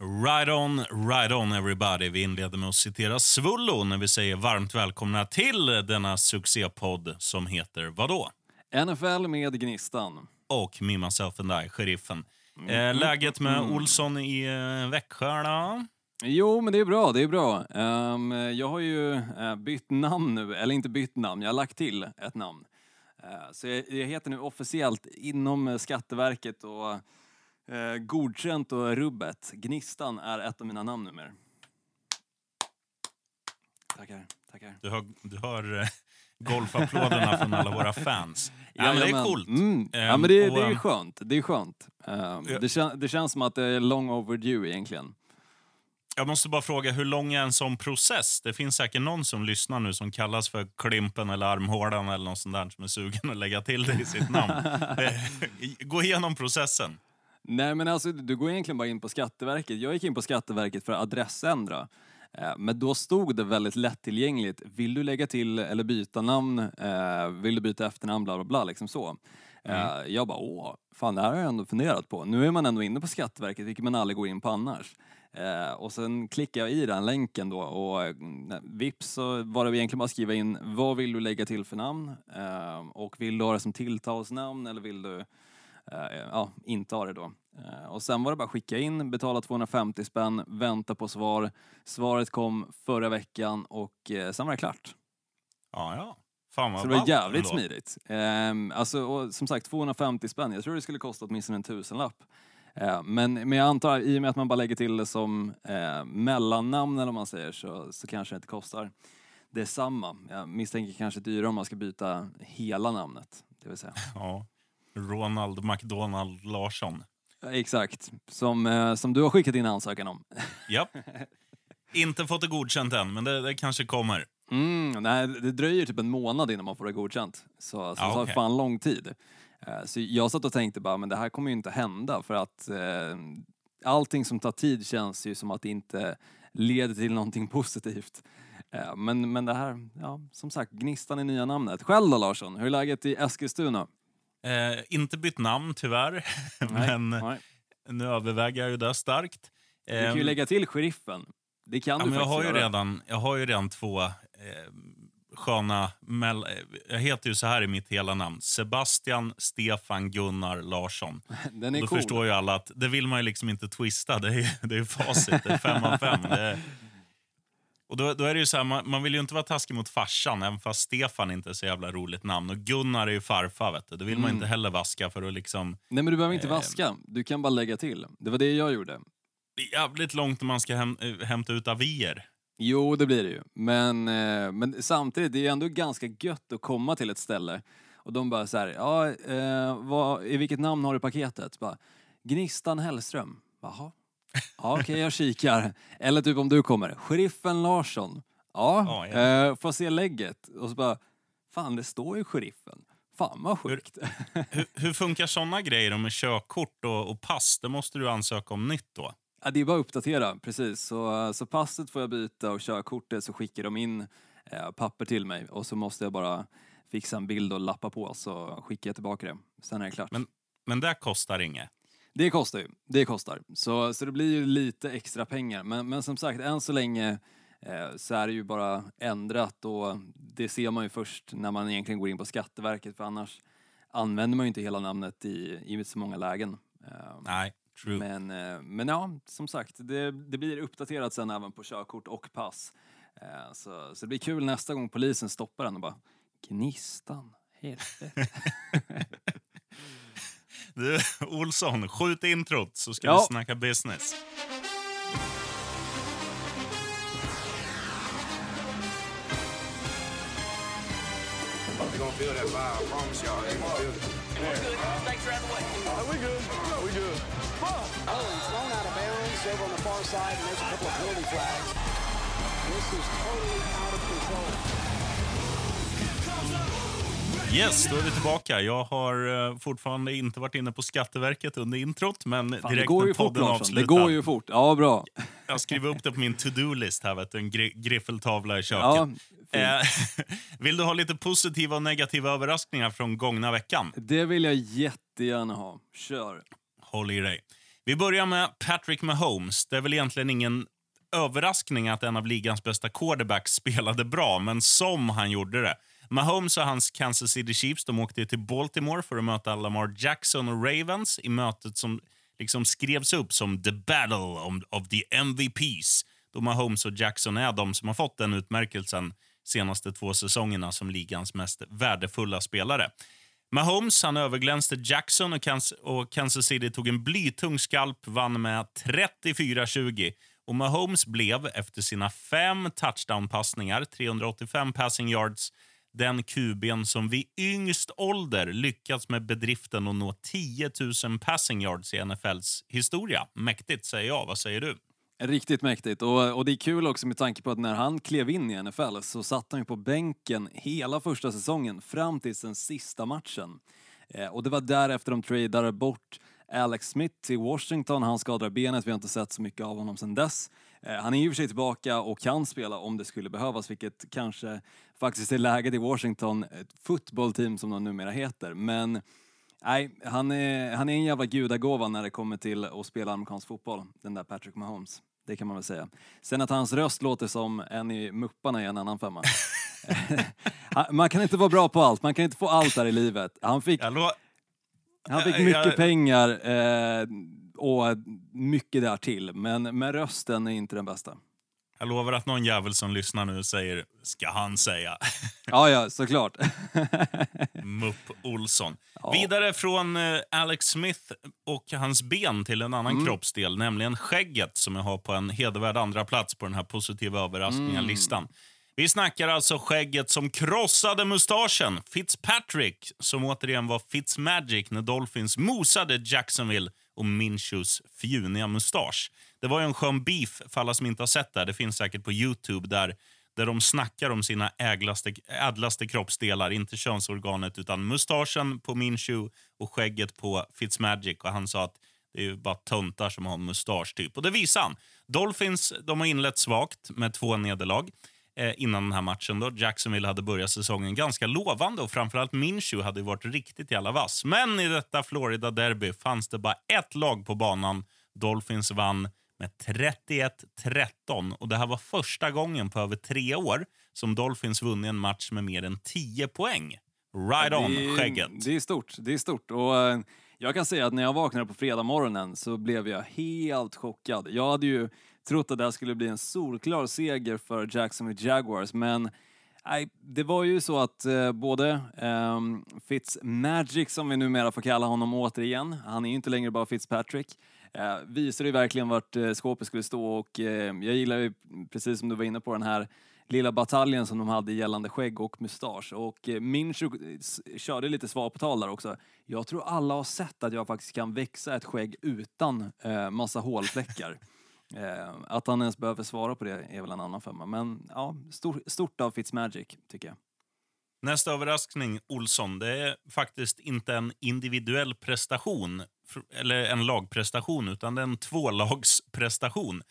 Right on, right on everybody. Vi inleder med att citera Svullo när vi säger varmt välkomna till denna succépodd som heter vadå? NFL med Gnistan. Och Me, Myself and I, Sheriffen. Mm. Eh, läget med Olsson i eh, Växjö då? Jo, men det är bra, det är bra. Ehm, jag har ju eh, bytt namn nu, eller inte bytt namn, jag har lagt till ett namn. Eh, så jag, jag heter nu officiellt inom eh, Skatteverket och eh, godkänt och rubbet. Gnistan är ett av mina namn numera. Tackar, tackar. Du har, du har eh, golfapplåderna från alla våra fans. Ja, men det är coolt. Mm. Ja, Ehm, men det, och, det är ehm, skönt. Det är skönt. Ehm, Ja. det, kän, det känns som att det är long overdue egentligen. Jag måste bara fråga, hur lång är en sån process? Det finns säkert någon som lyssnar nu som kallas för Klimpen eller Armhålan eller något sånt där som är sugen att lägga till det i sitt namn. Eh, Gå igenom processen. Nej men alltså du går egentligen bara in på Skatteverket. Jag gick in på Skatteverket för att adressändra. Eh, Men då stod det väldigt lättillgängligt. Vill du lägga till eller byta namn? Eh, Vill du byta efternamn? Bla bla bla, liksom så. Eh, Jag bara, åh, fan det här har jag ändå funderat på. Nu är man ändå inne på Skatteverket, vilket man aldrig går in på annars. Och sen klickar jag i den länken då och vips så var det egentligen bara att skriva in vad vill du lägga till för namn? Och vill du ha det som tilltalsnamn eller vill du ja, inte ha det då. Eh, och sen var det bara att skicka in, betala 250 spänn, vänta på svar. Svaret kom förra veckan och eh, sen var det klart. Ja, ja. Fan vad Så det var jävligt ändå. smidigt. Ehm, alltså, och som sagt, 250 spänn. Jag tror det skulle kosta åtminstone en tusenlapp. Eh, men, men jag antar, i och med att man bara lägger till det som eh, mellannamn eller vad man säger, så, så kanske det inte kostar detsamma. Jag misstänker kanske dyrare om man ska byta hela namnet. Det vill säga. Ja. Ronald McDonald Larsson. Exakt, som, eh, som du har skickat in ansökan om. Japp. Inte fått det godkänt än, men det, det kanske kommer. Mm, nej, det dröjer typ en månad innan man får det godkänt. Så, så Ja, det tar fan lång tid. Eh, Så jag satt och tänkte bara, men det här kommer ju inte hända för att eh, allting som tar tid känns ju som att det inte leder till någonting positivt. Eh, men, men det här, ja, som sagt, gnistan i nya namnet. Själv då Larsson, hur är läget i Eskilstuna? Eh, inte bytt namn tyvärr, men nej. nu överväger jag ju det starkt. Du kan ju Ehm, lägga till sheriffen. Det kan Ja, du men jag, har ju göra. redan, jag har ju redan två eh, sköna... Mell- eh, jag heter ju så här i mitt hela namn. Sebastian Stefan Gunnar Larsson. Den är Då cool. förstår ju alla att det vill man ju liksom inte twista. Det är det är facit. Det är fem av fem. Det är, och då, då är det ju så här, man, man vill ju inte vara taskig mot farsan, även fast Stefan inte är så jävla roligt namn. Och Gunnar är ju farfar, vet du. Det vill man Mm. inte heller vaska för att liksom... Nej men du behöver inte Eh. vaska, du kan bara lägga till. Det var det jag gjorde. Det är jävligt långt när man ska häm, eh, hämta ut avier. Jo, det blir det ju. Men, eh, men samtidigt, det är ändå ganska gött att komma till ett ställe och de bara så här, ja, eh, vad, i vilket namn har du paketet? Bara, Gnistan Hellström. Jaha. Ja, okej, jag kikar. Eller typ om du kommer, Sheriffen Larsson. Ja, Ja, ja. Eh, får se lägget. Och så bara, fan det står ju Sheriffen. Fan vad sjukt. Hur, hur funkar såna grejer med körkort och, och pass? Det måste du ansöka om nytt då. Ja, det är bara att uppdatera, precis. Så, så passet får jag byta och körkortet så skickar de in eh, papper till mig och så måste jag bara fixa en bild och lappa på så skickar jag tillbaka det. Sen är det klart. Men- Men det kostar inget. Det kostar ju, det kostar. Så, så det blir ju lite extra pengar. Men, men som sagt, än så länge eh, så är det ju bara ändrat och det ser man ju först när man egentligen går in på Skatteverket för annars använder man ju inte hela namnet i, i så många lägen. Eh, Nej, true. men, eh, men ja, som sagt, det, det blir uppdaterat sen även på körkort och pass. Eh, Så, så det blir kul nästa gång polisen stoppar den och bara Gnistan, helvete. Du, Olsson, skjut introt så ska Ja. vi snacka business. Oh. This is totally out of control. Yes, då är vi tillbaka. Jag har eh, fortfarande inte varit inne på Skatteverket under introt, men Fan, direkt det går när ju fort podden avslutar. det går ju fort. Ja, bra. Jag skriver upp det på min to-do-list här, vet du, en gri- griffeltavla i köket. Ja. Eh, vill du ha lite positiva och negativa överraskningar från gångna veckan? Det vill jag jättegärna ha. Kör. Håll i dig. Vi börjar med Patrick Mahomes. Det är väl egentligen ingen överraskning att en av ligans bästa quarterbacks spelade bra, men som han gjorde det. Mahomes och hans Kansas City Chiefs de åkte till Baltimore för att möta Lamar Jackson och Ravens i mötet som liksom skrevs upp som the battle of the MVPs. Då Mahomes och Jackson är de som har fått den utmärkelsen senaste två säsongerna som ligans mest värdefulla spelare. Mahomes han överglänste Jackson och Kansas, och Kansas City tog en blytung skalp, vann med 34-20. Och Mahomes blev efter sina fem touchdown-passningar, 385 passing yards, den QB'n som vid yngst ålder lyckats med bedriften att nå 10 000 passing yards i NFLs historia. Mäktigt, säger jag. Vad säger du? Riktigt mäktigt. Och, och det är kul också med tanke på att när han klev in i NFL så satt han ju på bänken hela första säsongen fram till den sista matchen. Eh, och det var därefter de tradade bort Alex Smith till Washington. Han skadade benet, vi har inte sett så mycket av honom sedan dess. Eh, han är i och för sig tillbaka och kan spela om det skulle behövas, vilket kanske faktiskt är läget i Washington, ett fotbollteam som de numera heter. Men nej, han är, han är en jävla gudagåva när det kommer till att spela amerikansk fotboll, den där Patrick Mahomes. Det kan man väl säga. Sen att hans röst låter som en i Mupparna är en annan femma. man kan inte vara bra på allt, man kan inte få allt där i livet. Han fick, han fick mycket pengar eh, och mycket därtill, men med rösten är inte den bästa. Jag lovar att någon jävel som lyssnar nu säger “ska han säga”. ja, ja, såklart. Mupp Olsson. Ja. Vidare från eh, Alex Smith och hans ben till en annan mm. kroppsdel, nämligen skägget som jag har på en hedervärd andra plats på den här positiva överraskningen-listan. Mm. Vi snackar alltså skägget som krossade mustaschen. Fitzpatrick, som återigen var Fitzmagic när Dolphins mosade Jacksonville och Minshews fjuniga mustasch. Det var ju en skön beef för alla som inte har sett det. Det finns säkert på Youtube där, där de snackar om sina äglaste, ädlaste kroppsdelar. Inte könsorganet utan mustaschen på Minshew och skägget på Fitzmagic. Och han sa att det är ju bara töntar som har mustasch typ. Och det visar han. Dolphins de har inlett svagt med två nederlag innan den här matchen. Då. Jacksonville hade börjat säsongen ganska lovande och framförallt Minshew hade varit riktigt jävla vass. Men i detta Florida-derby fanns det bara ett lag på banan. Dolphins vann med 31-13 och det här var första gången på över tre år som Dolphins vunnit en match med mer än 10 poäng. Right on, skägget. Det är stort. Det är stort. Och, uh, jag kan säga att när jag vaknade på fredag morgonen så blev jag helt chockad. Jag hade ju trott att det här skulle bli en solklar seger för Jacksonville Jaguars, men Nej, det var ju så att eh, både eh, Fitzmagic, som vi numera får kalla honom återigen, han är ju inte längre bara Fitzpatrick, eh, visade ju verkligen vart eh, skåpet skulle stå och eh, jag gillar ju, precis som du var inne på, den här lilla bataljen som de hade gällande skägg och mustasch. Och eh, Minchu körde lite svar på tal där också. Jag tror alla har sett att jag faktiskt kan växa ett skägg utan eh, massa hålfläckar. Eh, att han ens behöver svara på det är väl en annan femma. Men ja, stor, stort av Fitzmagic, tycker jag. Nästa överraskning, Olsson, det är faktiskt inte en individuell prestation eller en lagprestation, utan det är en tvålagsprestation.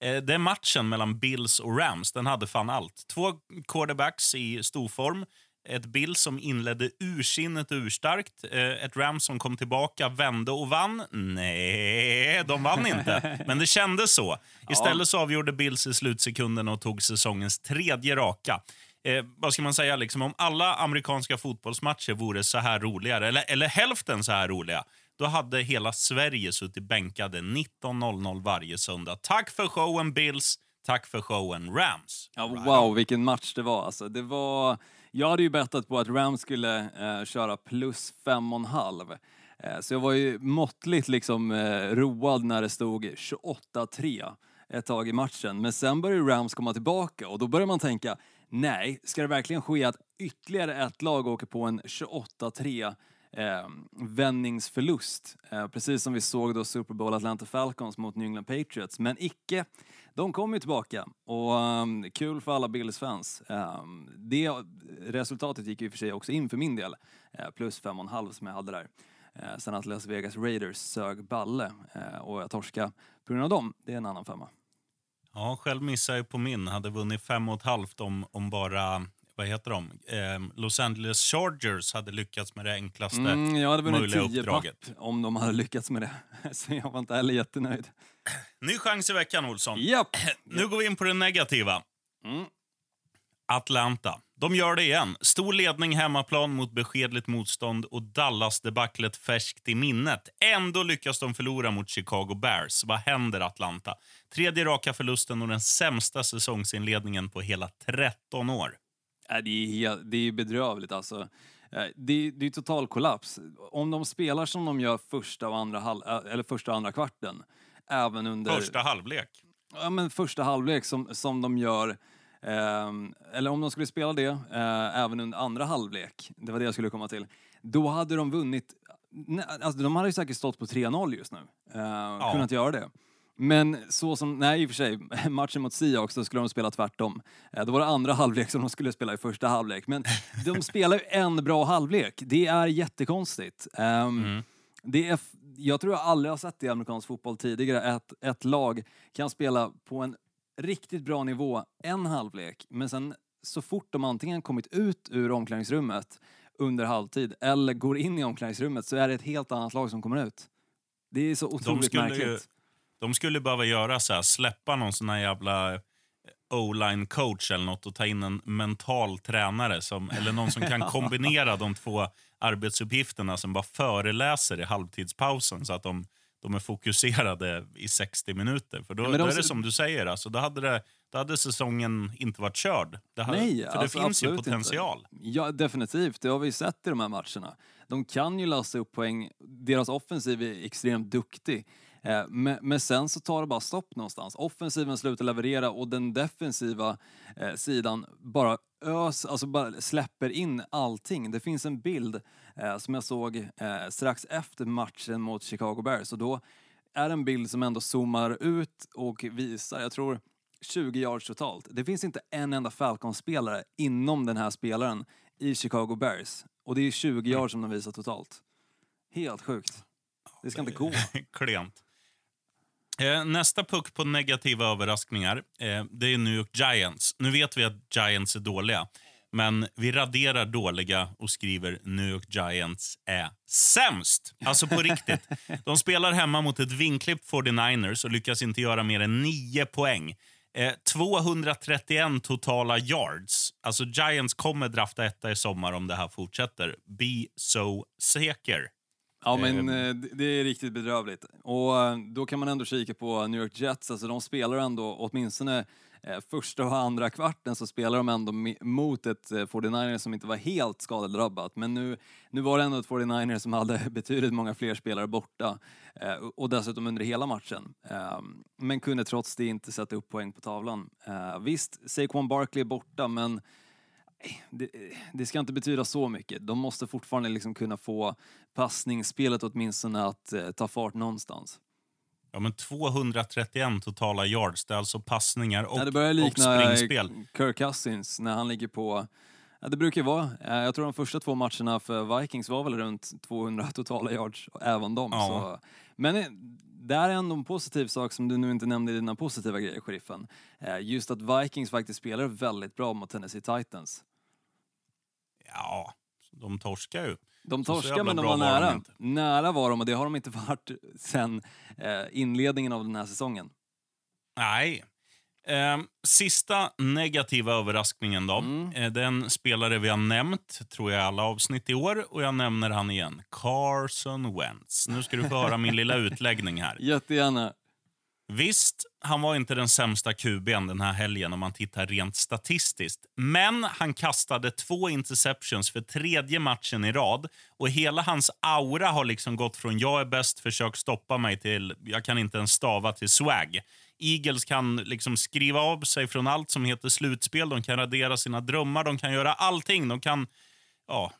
Eh, det är matchen mellan Bills och Rams. Den hade fan allt. Två quarterbacks i storform ett Bill som inledde ursinnet och urstarkt. Eh, ett Rams som kom tillbaka, vände och vann. Nej, de vann inte. Men det kändes så. Istället så avgjorde Bills i slutsekunden och tog säsongens tredje raka. Eh, vad ska man säga, liksom, om alla amerikanska fotbollsmatcher vore så här roliga, eller, eller hälften så här roliga, då hade hela Sverige suttit bänkade 19.00 varje söndag. Tack för showen Bills, tack för showen Rams. Ja, wow, vilken match det var. Alltså, det var jag hade ju bettat på att Rams skulle eh, köra plus fem och en halv. Eh, så jag var ju måttligt liksom eh, road när det stod 28-3 ett tag i matchen. Men sen började Rams komma tillbaka och då börjar man tänka, nej, ska det verkligen ske att ytterligare ett lag åker på en 28-3 eh, vändningsförlust? Eh, precis som vi såg då Super Bowl Atlanta Falcons mot New England Patriots. Men icke de kom ju tillbaka och um, kul för alla Bills-fans. Um, det resultatet gick ju för sig också in för min del, eh, plus fem och en halv som jag hade där. Eh, sen att Las Vegas Raiders sög balle eh, och jag torska på grund av dem, det är en annan femma. Ja, själv missade jag på min. Hade vunnit fem och ett halvt om, om bara vad heter de? Eh, Los Angeles Chargers hade lyckats med det enklaste Mm, hade vunnit möjliga 10 uppdraget. om de hade lyckats med det. Så jag var inte heller jättenöjd. Ny chans i veckan, Olsson. Japp! Nu går vi in på det negativa. Mm. Atlanta. De gör det igen. Stor ledning hemmaplan mot beskedligt motstånd och Dallas-debaclet färskt i minnet. Ändå lyckas de förlora mot Chicago Bears. Vad händer, Atlanta? Tredje raka förlusten och den sämsta säsongsinledningen på hela 13 år. Nej, det, är helt, det är bedrövligt alltså. Eh, Det, det är total kollaps. Om de spelar som de gör första och andra, halv, eh, eller första och andra kvarten, även under... Första halvlek. ja, men första halvlek som, som de gör, ehm, eller om de skulle spela det eh, även under andra halvlek, det var det jag skulle komma till, då hade de vunnit, nej, alltså de hade ju säkert stått på 3-0 just nu, eh, kunnat göra det. Men så som, nej i och för sig, matchen mot Seahawks då skulle de spela tvärtom. Eh, Då var det andra halvlek som de skulle spela i första halvlek. Men de spelar ju en bra halvlek. Det är jättekonstigt. Ehm, det är, jag tror jag aldrig har sett det i amerikansk fotboll tidigare, att ett lag kan spela på en riktigt bra nivå en halvlek, men sen så fort de antingen kommit ut ur omklädningsrummet under halvtid eller går in i omklädningsrummet så är det ett helt annat lag som kommer ut. Det är så otroligt märkligt. ju- De skulle behöva göra så här, släppa någon sån här jävla o-line coach eller något och ta in en mental tränare som, eller någon som kan kombinera de två arbetsuppgifterna som bara föreläser i halvtidspausen så att de, de är fokuserade i 60 minuter. För då, Ja, men de då är det som du säger, alltså, då, hade det, då hade säsongen inte varit körd. Det hade, Nej, för det alltså, finns ju potential. Inte. Ja, definitivt. Det har vi sett i de här matcherna. De kan ju lasta upp poäng. Deras offensiv är extremt duktig. Eh, Men, men sen så tar det bara stopp någonstans. Offensiven slutar leverera och den defensiva eh, sidan bara ös, alltså bara släpper in allting. Det finns en bild eh, som jag såg eh, strax efter matchen mot Chicago Bears och då är en bild som ändå zoomar ut och visar, jag tror 20 yards totalt. Det finns inte en enda Falcons-spelare inom den här spelaren i Chicago Bears. Och det är 20 yards som de visar totalt. Helt sjukt. Det ska inte gå. Klent. Eh, nästa puck på negativa överraskningar, eh, det är New York Giants. Nu vet vi att Giants är dåliga, men vi raderar dåliga och skriver New York Giants är sämst. Alltså på riktigt. De spelar hemma mot ett vinklippt 49ers och lyckas inte göra mer än 9 poäng. Eh, 231 totala yards. Alltså Giants kommer drafta etta i sommar om det här fortsätter. Be so säker. Ja, men eh, det- är riktigt bedrövligt. Och eh, då kan man ändå kika på New York Jets. Alltså de spelar ändå åtminstone eh, första och andra kvarten så spelar de ändå mot ett eh, 49ers som inte var helt skadedrabbat. Men nu, nu var det ändå ett 49ers som hade betydligt många fler spelare borta. Eh, och- dessutom under hela matchen. Eh, men kunde trots det inte sätta upp poäng på tavlan. Eh, visst, Saquon Barkley är borta, men det, det ska inte betyda så mycket. De måste fortfarande liksom kunna få passningsspelet åtminstone att eh, ta fart någonstans. Ja, men 231 totala yards. Det är alltså passningar och, ja, det börjar likna springspel. Kirk Cousins när han ligger på Ja, det brukar vara. Eh, Jag tror de första två matcherna för Vikings var väl runt 200 totala yards, även de. Ja. Så. Men eh, det är ändå en positiv sak som du nu inte nämnde i dina positiva grejer, sheriffen. Eh, Just att Vikings faktiskt spelar väldigt bra mot Tennessee Titans. Ja, de torskar ju. De jävla men de var var de nära. inte. nära var de och det har de inte varit sen eh, inledningen av den här säsongen. Nej. Eh, sista negativa överraskningen då. Mm. Eh, den spelare vi har nämnt, tror jag, i alla avsnitt i år. Och jag nämner han igen. Carson Wentz. Nu ska du få höra min lilla utläggning här. Jättegärna. Visst, han var inte den sämsta QB'n den här helgen om man tittar rent statistiskt. Men han kastade två interceptions för tredje matchen i rad. Och hela hans aura har liksom gått från jag är bäst, försök stoppa mig till jag kan inte ens stava till swag. Eagles kan liksom skriva av sig från allt som heter slutspel. De kan radera sina drömmar, de kan göra allting. De kan... Ja,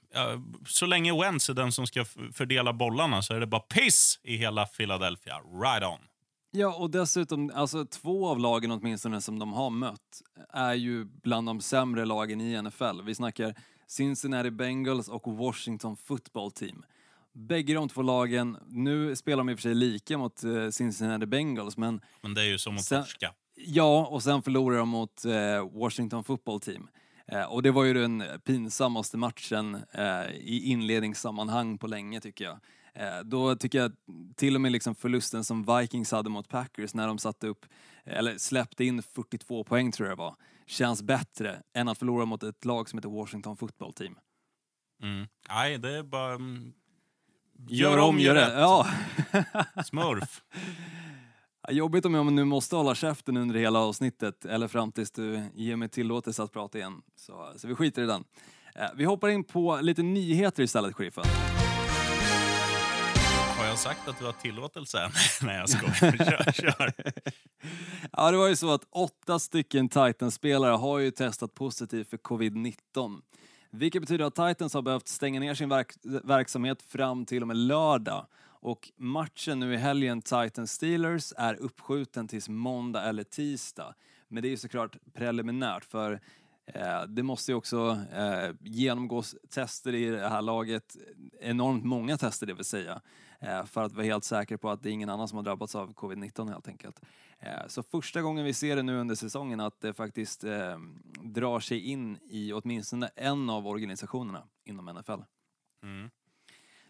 så länge Wentz är den som ska fördela bollarna så är det bara piss i hela Philadelphia. Right on. Ja, och dessutom, alltså två av lagen åtminstone som de har mött är ju bland de sämre lagen i NFL. Vi snackar Cincinnati Bengals och Washington Football Team. Bägge de två lagen, nu spelar de i och för sig lika mot eh, Cincinnati Bengals, men Men det är ju som att Sen- torska. Ja, och sen förlorar de mot eh, Washington Football Team. Eh, och det var ju den pinsammaste matchen eh, i inledningssammanhang på länge tycker jag. Eh, då tycker jag till och med liksom förlusten som Vikings hade mot Packers när de satte upp, eller släppte in 42 poäng tror jag det var, känns bättre än att förlora mot ett lag som heter Washington Football Team. Mm. Nej, det är bara... mm, Gör om, gör rätt. Ja. Smurf. Jobbigt om jag nu måste hålla käften under hela avsnittet eller fram tills du ger mig tillåtelse att prata igen. Så, så vi skiter i den. Eh, Vi hoppar in på lite nyheter istället, sheriffen. Har jag sagt att du har tillåtelse? Nej, jag skojar. Kör, kör. Ja, det var ju så att åtta stycken Titans-spelare har ju testat positivt för covid-19. Vilket betyder att Titans har behövt stänga ner sin verk verksamhet fram till och med lördag. Och matchen nu i helgen, Titans-Steelers, är uppskjuten tills måndag eller tisdag. Men det är ju såklart preliminärt för Eh, det måste ju också eh, genomgås tester i det här laget, enormt många tester det vill säga, eh, för att vara helt säker på att det är ingen annan som har drabbats av covid-19 helt enkelt. Eh, Så första gången vi ser det nu under säsongen att det faktiskt eh, drar sig in i åtminstone en av organisationerna inom NFL. Mm.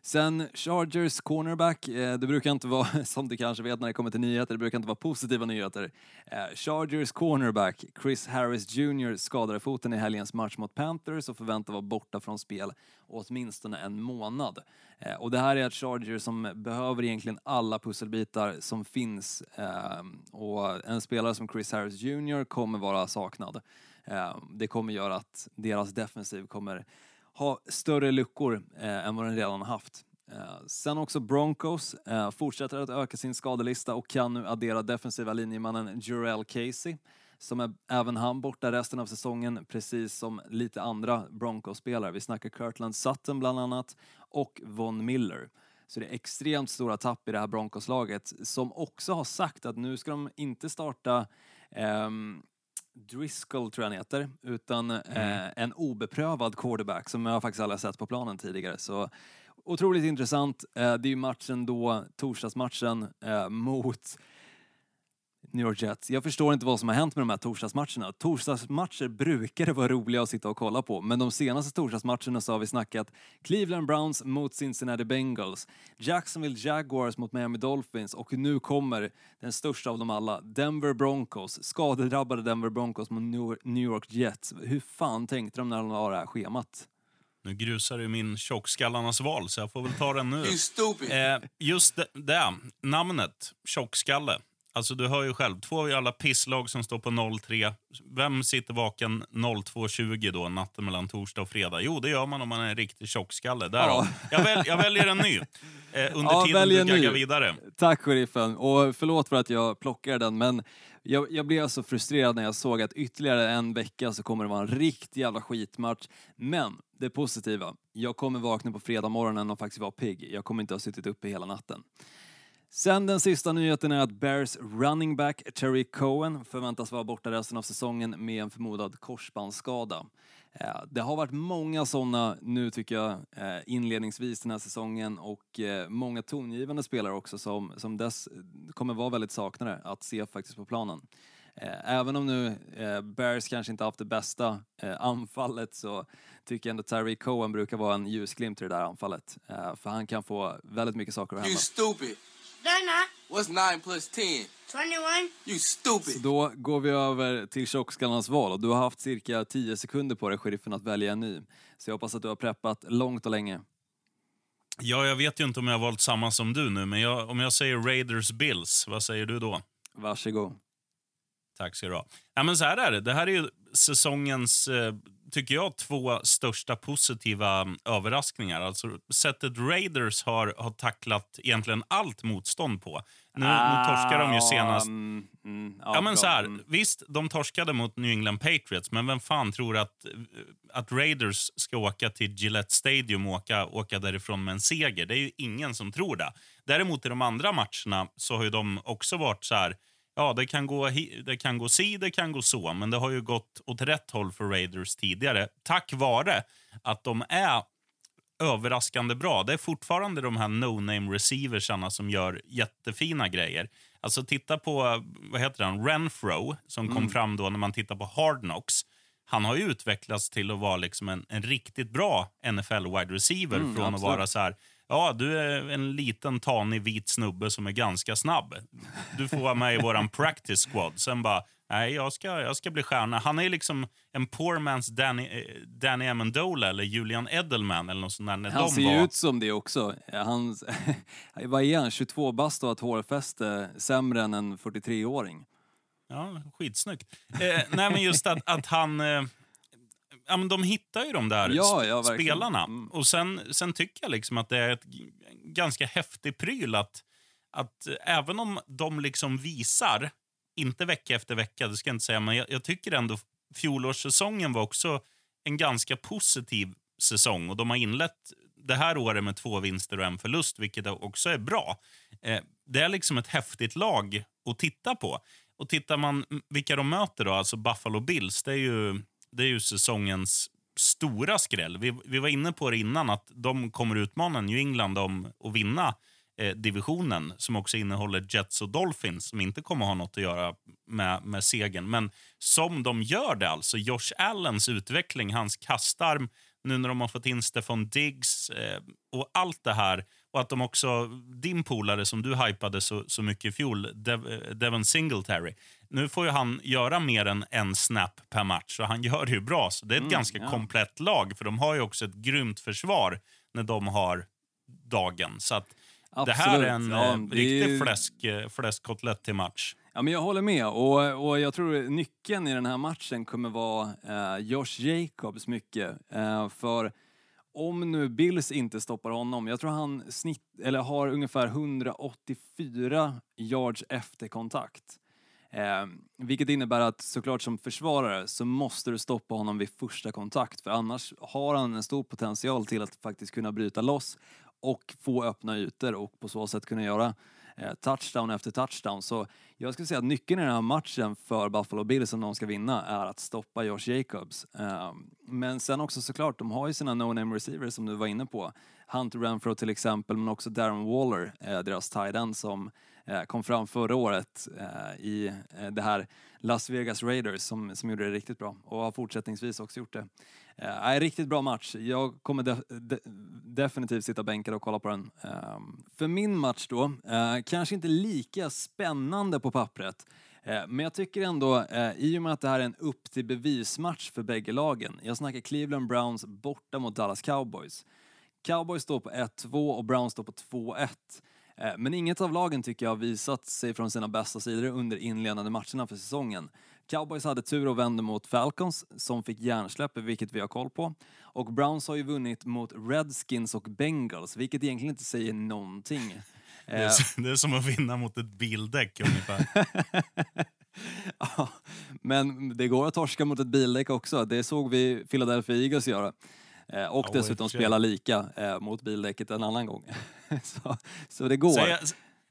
Sen Chargers cornerback, eh, det brukar inte vara, som du kanske vet när det kommer till nyheter, det brukar inte vara positiva nyheter. Eh, Chargers cornerback Chris Harris Jr skadade foten i helgens match mot Panthers och förväntas vara borta från spel åtminstone en månad. Eh, Och det här är ett Chargers som behöver egentligen alla pusselbitar som finns eh, och en spelare som Chris Harris Jr kommer vara saknad. Eh, Det kommer göra att deras defensiv kommer ha större luckor eh, än vad den redan har haft. Eh, sen också Broncos eh, fortsätter att öka sin skadelista och kan nu addera defensiva linjemannen Jurel Casey som är även han borta resten av säsongen, precis som lite andra Broncos-spelare. Vi snackar Kirtland Sutton bland annat och Von Miller. Så det är extremt stora tapp i det här Broncos-laget som också har sagt att nu ska de inte starta ehm, Driscoll tror jag han heter, utan eh, en obeprövad quarterback som jag faktiskt aldrig sett på planen tidigare. Så otroligt intressant. Eh, det är ju matchen då, torsdagsmatchen eh, mot New York Jets. Jag förstår inte vad som har hänt med de här torsdagsmatcherna. Torsdagsmatcher brukar det vara roliga att sitta och kolla på, men de senaste torsdagsmatcherna så har vi snackat Cleveland Browns mot Cincinnati Bengals, Jacksonville Jaguars mot Miami Dolphins och nu kommer den största av dem alla, Denver Broncos, skadedrabbade Denver Broncos mot New- York Jets. Hur fan tänkte de när de la det här schemat? Nu grusar du min tjockskallarnas val, så jag får väl ta den nu. Eh, just det, det, namnet, tjockskalle. Alltså du hör ju själv, två jävla pisslag som står på 0-3. Vem sitter vaken 02.20 då, natten mellan torsdag och fredag? Jo, det gör man om man är en riktig tjockskalle. Därav. Ja. Jag, väl, jag väljer en ny. Eh, under Ja, tiden du en ny. gaggar vidare. Tack sheriffen, och förlåt för att jag plockar den men jag, jag blev så frustrerad när jag såg att ytterligare en vecka så kommer det vara en riktig jävla skitmatch. Men det positiva, jag kommer vakna på fredag morgonen och faktiskt vara pigg. Jag kommer inte ha suttit uppe hela natten. Sen den sista nyheten är att Bears running back Terry Cohen förväntas vara borta resten av säsongen med en förmodad korsbandsskada. Eh, det har varit många sådana nu tycker jag eh, inledningsvis den här säsongen och eh, många tongivande spelare också som, som dess kommer vara väldigt saknade att se faktiskt på planen. Även om nu Bears kanske inte haft det bästa anfallet så tycker jag ändå Terry Cohen brukar vara en ljusglimt i det där anfallet. För han kan få väldigt mycket saker att You stupid. They're not. What's 9 plus 10? 21. You Så stupid. då går vi över till tjockskallarnas val och du har haft cirka 10 sekunder på dig, sheriffen, att välja en ny. Så jag hoppas att du har preppat långt och länge. Ja, jag vet ju inte om jag har valt samma som du nu, men jag, om jag säger Raiders Bills, vad säger du då? Varsågod. Tack ska du ha. Ja, men så här är det. Det här är ju säsongens, eh, tycker jag, två största positiva mm, överraskningar. Alltså sättet Raiders har, har tacklat egentligen allt motstånd på. Nu, nu torskar de ju senast. Mm, mm, Ja, men bra. så här, Mm. visst, de torskade mot New England Patriots, men vem fan tror att, att Raiders ska åka till Gillette Stadium och åka, åka därifrån med en seger? Det är ju ingen som tror det. Däremot i de andra matcherna så har ju de också varit så här, ja, det kan gå, det kan gå si, det kan gå så, men det har ju gått åt rätt håll för Raiders tidigare, tack vare att de är överraskande bra. Det är fortfarande de här no-name receiversarna som gör jättefina grejer. Alltså titta på, vad heter han, Renfro som kom fram då när man tittar på Hard Knocks. han har ju utvecklats till att vara liksom en, en riktigt bra NFL wide receiver Mm, från att absolut. vara så här, ja du är en liten tanig vit snubbe som är ganska snabb. Du får vara med i våran practice squad. Sen bara, nej jag ska, jag ska bli stjärna. Han är liksom en poor man's Danny, eh, Danny Amendola eller Julian Edelman eller något sånt där. När Han de ser var, ju ut som det också. Han, vad är han, 22 bast och har ett hårfäste sämre än en 43-åring. Ja, skitsnyggt. Eh, nej, men just att, att han... Eh, ja, men de hittar ju de där Ja, ja, spelarna. Mm. Och sen, sen tycker jag liksom att det är ett ganska häftig pryl att, att även om de liksom visar, inte vecka efter vecka, det ska jag inte säga, men jag, jag tycker ändå fjolårssäsongen var också en ganska positiv säsong och de har inlett det här året med två vinster och en förlust, vilket också är bra. Eh, det är liksom ett häftigt lag att titta på. Och tittar man vilka de möter då, alltså Buffalo Bills, det är ju, det är ju säsongens stora skräll. Vi, vi var inne på det innan, att de kommer utmana New England om att vinna eh, divisionen som också innehåller Jets och Dolphins som inte kommer ha något att göra med, med segern. Men som de gör det alltså, Josh Allens utveckling, hans kastarm, nu när de har fått in Stefan Diggs eh, och allt det här. Och att de också, din polare som du hypade så, så mycket i fjol, Dev, eh, Devon Singletary. Nu får ju han göra mer än en snap per match och han gör det ju bra. Så det är ett ganska ja. komplett lag för de har ju också ett grymt försvar när de har dagen. Så att det här Absolut. är en Ja, eh, riktig fläsk, eh, fläskkotlett till match. Ja, men jag håller med och, och jag tror nyckeln i den här matchen kommer vara eh, Josh Jacobs mycket. Eh, för om nu Bills inte stoppar honom, jag tror han snitt, eller har ungefär 184 yards efter kontakt. Eh, vilket innebär att såklart som försvarare så måste du stoppa honom vid första kontakt för annars har han en stor potential till att faktiskt kunna bryta loss och få öppna ytor och på så sätt kunna göra eh, touchdown efter touchdown. Så jag skulle säga att nyckeln i den här matchen för Buffalo Bills om de ska vinna är att stoppa Josh Jacobs. Eh, men sen också såklart, de har ju sina no-name receivers som du var inne på. Hunter Renfro till exempel, men också Darren Waller, eh, deras tight end som Eh, kom fram förra året eh, i eh, det här Las Vegas Raiders som, som gjorde det riktigt bra och har fortsättningsvis också gjort det. Eh, riktigt bra match. Jag kommer de de definitivt sitta bänkad och kolla på den. Eh, för min match då, eh, kanske inte lika spännande på pappret. Men jag tycker ändå, i och med att det här är en upp till bevismatch för bägge lagen. Jag snackar Cleveland Browns borta mot Dallas Cowboys. Cowboys står på 1-2 och Browns står på 2-1. Eh, Men inget av lagen tycker jag har visat sig från sina bästa sidor under inledande matcherna för säsongen. Cowboys hade tur och vände mot Falcons som fick hjärnsläpp, vilket vi har koll på. Och Browns har ju vunnit mot Redskins och Bengals, vilket egentligen inte säger någonting. Det är, Eh, det är som att vinna mot ett bildäck ungefär. Ja, men det går att torska mot ett bildäck också. Det såg vi Philadelphia Eagles göra. Eh, och dessutom spela lika eh, mot bildäcket en annan gång. så, så det går. Säg,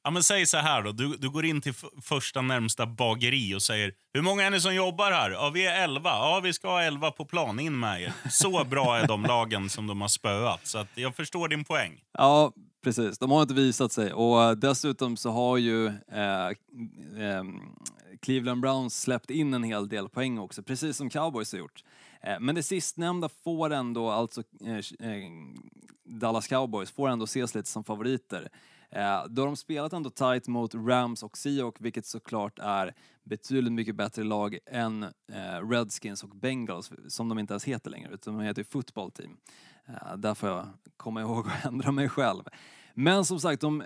ja, men säg så här då. Du, du går in till första närmsta bageri och säger Hur många är ni som jobbar här? Ja, vi är elva. Ja, vi ska ha elva på plan. In med er. Så bra är de lagen som de har spöat. Så att jag förstår din poäng. Ja, precis. De har inte visat sig. Och eh, dessutom så har ju eh, eh, Cleveland Browns släppt in en hel del poäng också, precis som Cowboys har gjort. Eh, men det sistnämnda får ändå, alltså eh, eh, Dallas Cowboys, får ändå ses lite som favoriter. Eh, då har de spelat ändå tight mot Rams och Seahawks, vilket såklart är betydligt mycket bättre lag än eh, Redskins och Bengals, som de inte ens heter längre, utan de heter ju Football Team. Eh, där får jag komma ihåg att ändra mig själv. Men som sagt, de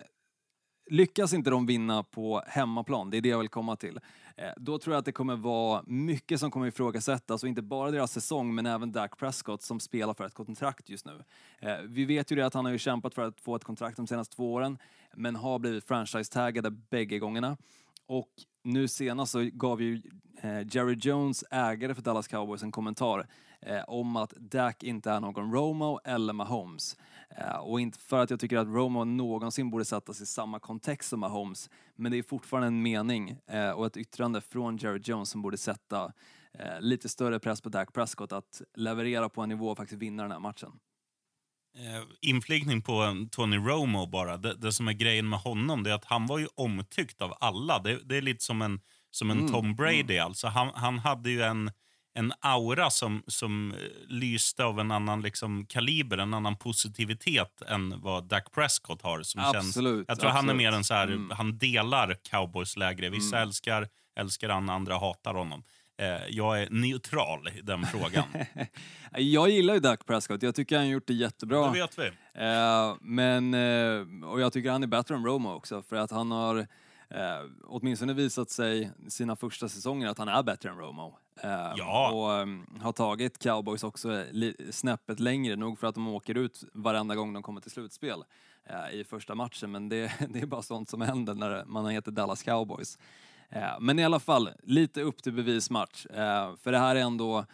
lyckas inte de vinna på hemmaplan, det är det jag vill komma till. Eh, då tror jag att det kommer vara mycket som kommer ifrågasättas och inte bara deras säsong men även Dak Prescott som spelar för ett kontrakt just nu. Eh, vi vet ju det att han har ju kämpat för att få ett kontrakt de senaste två åren men har blivit franchise-taggade bägge gångerna. Och nu senast så gav ju eh, Jerry Jones, ägare för Dallas Cowboys, en kommentar om att Dak inte är någon Romo eller Mahomes. Eh, och inte för att jag tycker att Romo någonsin borde sättas i samma kontext som Mahomes, men det är fortfarande en mening eh, och ett yttrande från Jerry Jones som borde sätta eh, lite större press på Dak Prescott att leverera på en nivå och faktiskt vinna den här matchen. Inflikning på Tony Romo bara. Det, det som är grejen med honom det är att han var ju omtyckt av alla. Det, det är lite som en, som en Mm, Tom Brady. Alltså han, han hade ju en, en aura som, som eh, lyste av en annan liksom, kaliber, en annan positivitet än vad Dak Prescott har. Som Känns, Absolut, jag tror han är absolut. mer en så här, Mm. han delar cowboys lägre. Vissa älskar, älskar han, andra hatar honom. Eh, jag är neutral i den frågan. Jag gillar ju Dak Prescott, jag tycker han gjort det jättebra. Det vet vi. Eh, men, eh, och jag tycker han är bättre än Romo också för att han har eh, åtminstone visat sig sina första säsonger att han är bättre än Romo. Eh, Ja. Och eh, har tagit cowboys också snäppet längre, nog för att de åker ut varenda gång de kommer till slutspel eh, i första matchen. Men det, det är bara sånt som händer när man heter Dallas Cowboys. Eh, men i alla fall, lite upp till bevismatch. Eh, för det här är ändå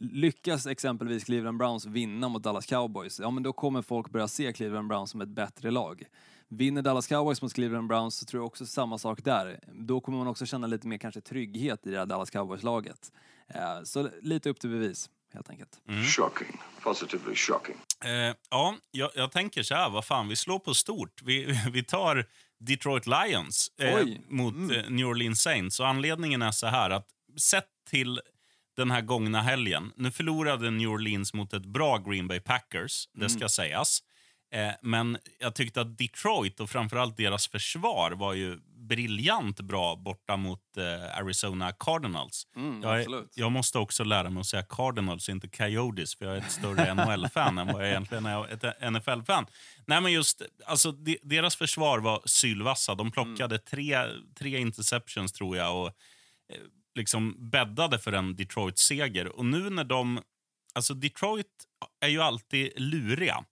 Lyckas exempelvis Cleveland Browns vinna mot Dallas Cowboys, ja men då kommer folk börja se Cleveland Browns som ett bättre lag. Vinner Dallas Cowboys mot Cleveland Browns så tror jag också samma sak där. Då kommer man också känna lite mer kanske trygghet i det här Dallas Cowboys-laget. Eh, Så lite upp till bevis, helt enkelt. Shocking. Positively shocking. Eh, ja, jag, jag tänker så här, vad fan, vi slår på stort. Vi, vi tar Detroit Lions eh, mot eh, New Orleans Saints. Och anledningen är så här att sett till den här gångna helgen. Nu förlorade New Orleans mot ett bra Green Bay Packers, det ska sägas. Eh, men jag tyckte att Detroit och framförallt deras försvar var ju briljant bra borta mot eh, Arizona Cardinals. Mm, jag, är, jag måste också lära mig att säga Cardinals, inte Coyotes, för jag är ett större NHL-fan än vad jag egentligen är ett NFL-fan. Nej, men just, alltså, de, deras försvar var sylvassa. De plockade tre, tre interceptions, tror jag, och eh, liksom bäddade för en Detroit-seger. Och nu när de... Alltså, Detroit är ju alltid luriga.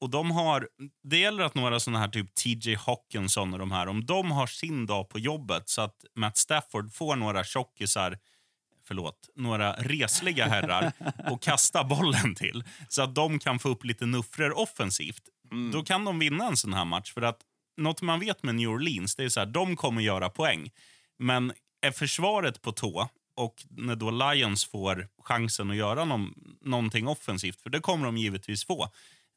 Och de har, det gäller att några såna här typ TJ Hawkinson och de här, om de har sin dag på jobbet så att Matt Stafford får några tjockisar, förlåt, några resliga herrar och kasta bollen till så att de kan få upp lite nuffror offensivt. Då kan de vinna en sån här match. För att något man vet med New Orleans, det är så här, de kommer göra poäng. Men är försvaret på tå och när då Lions får chansen att göra någon, någonting offensivt, för det kommer de givetvis få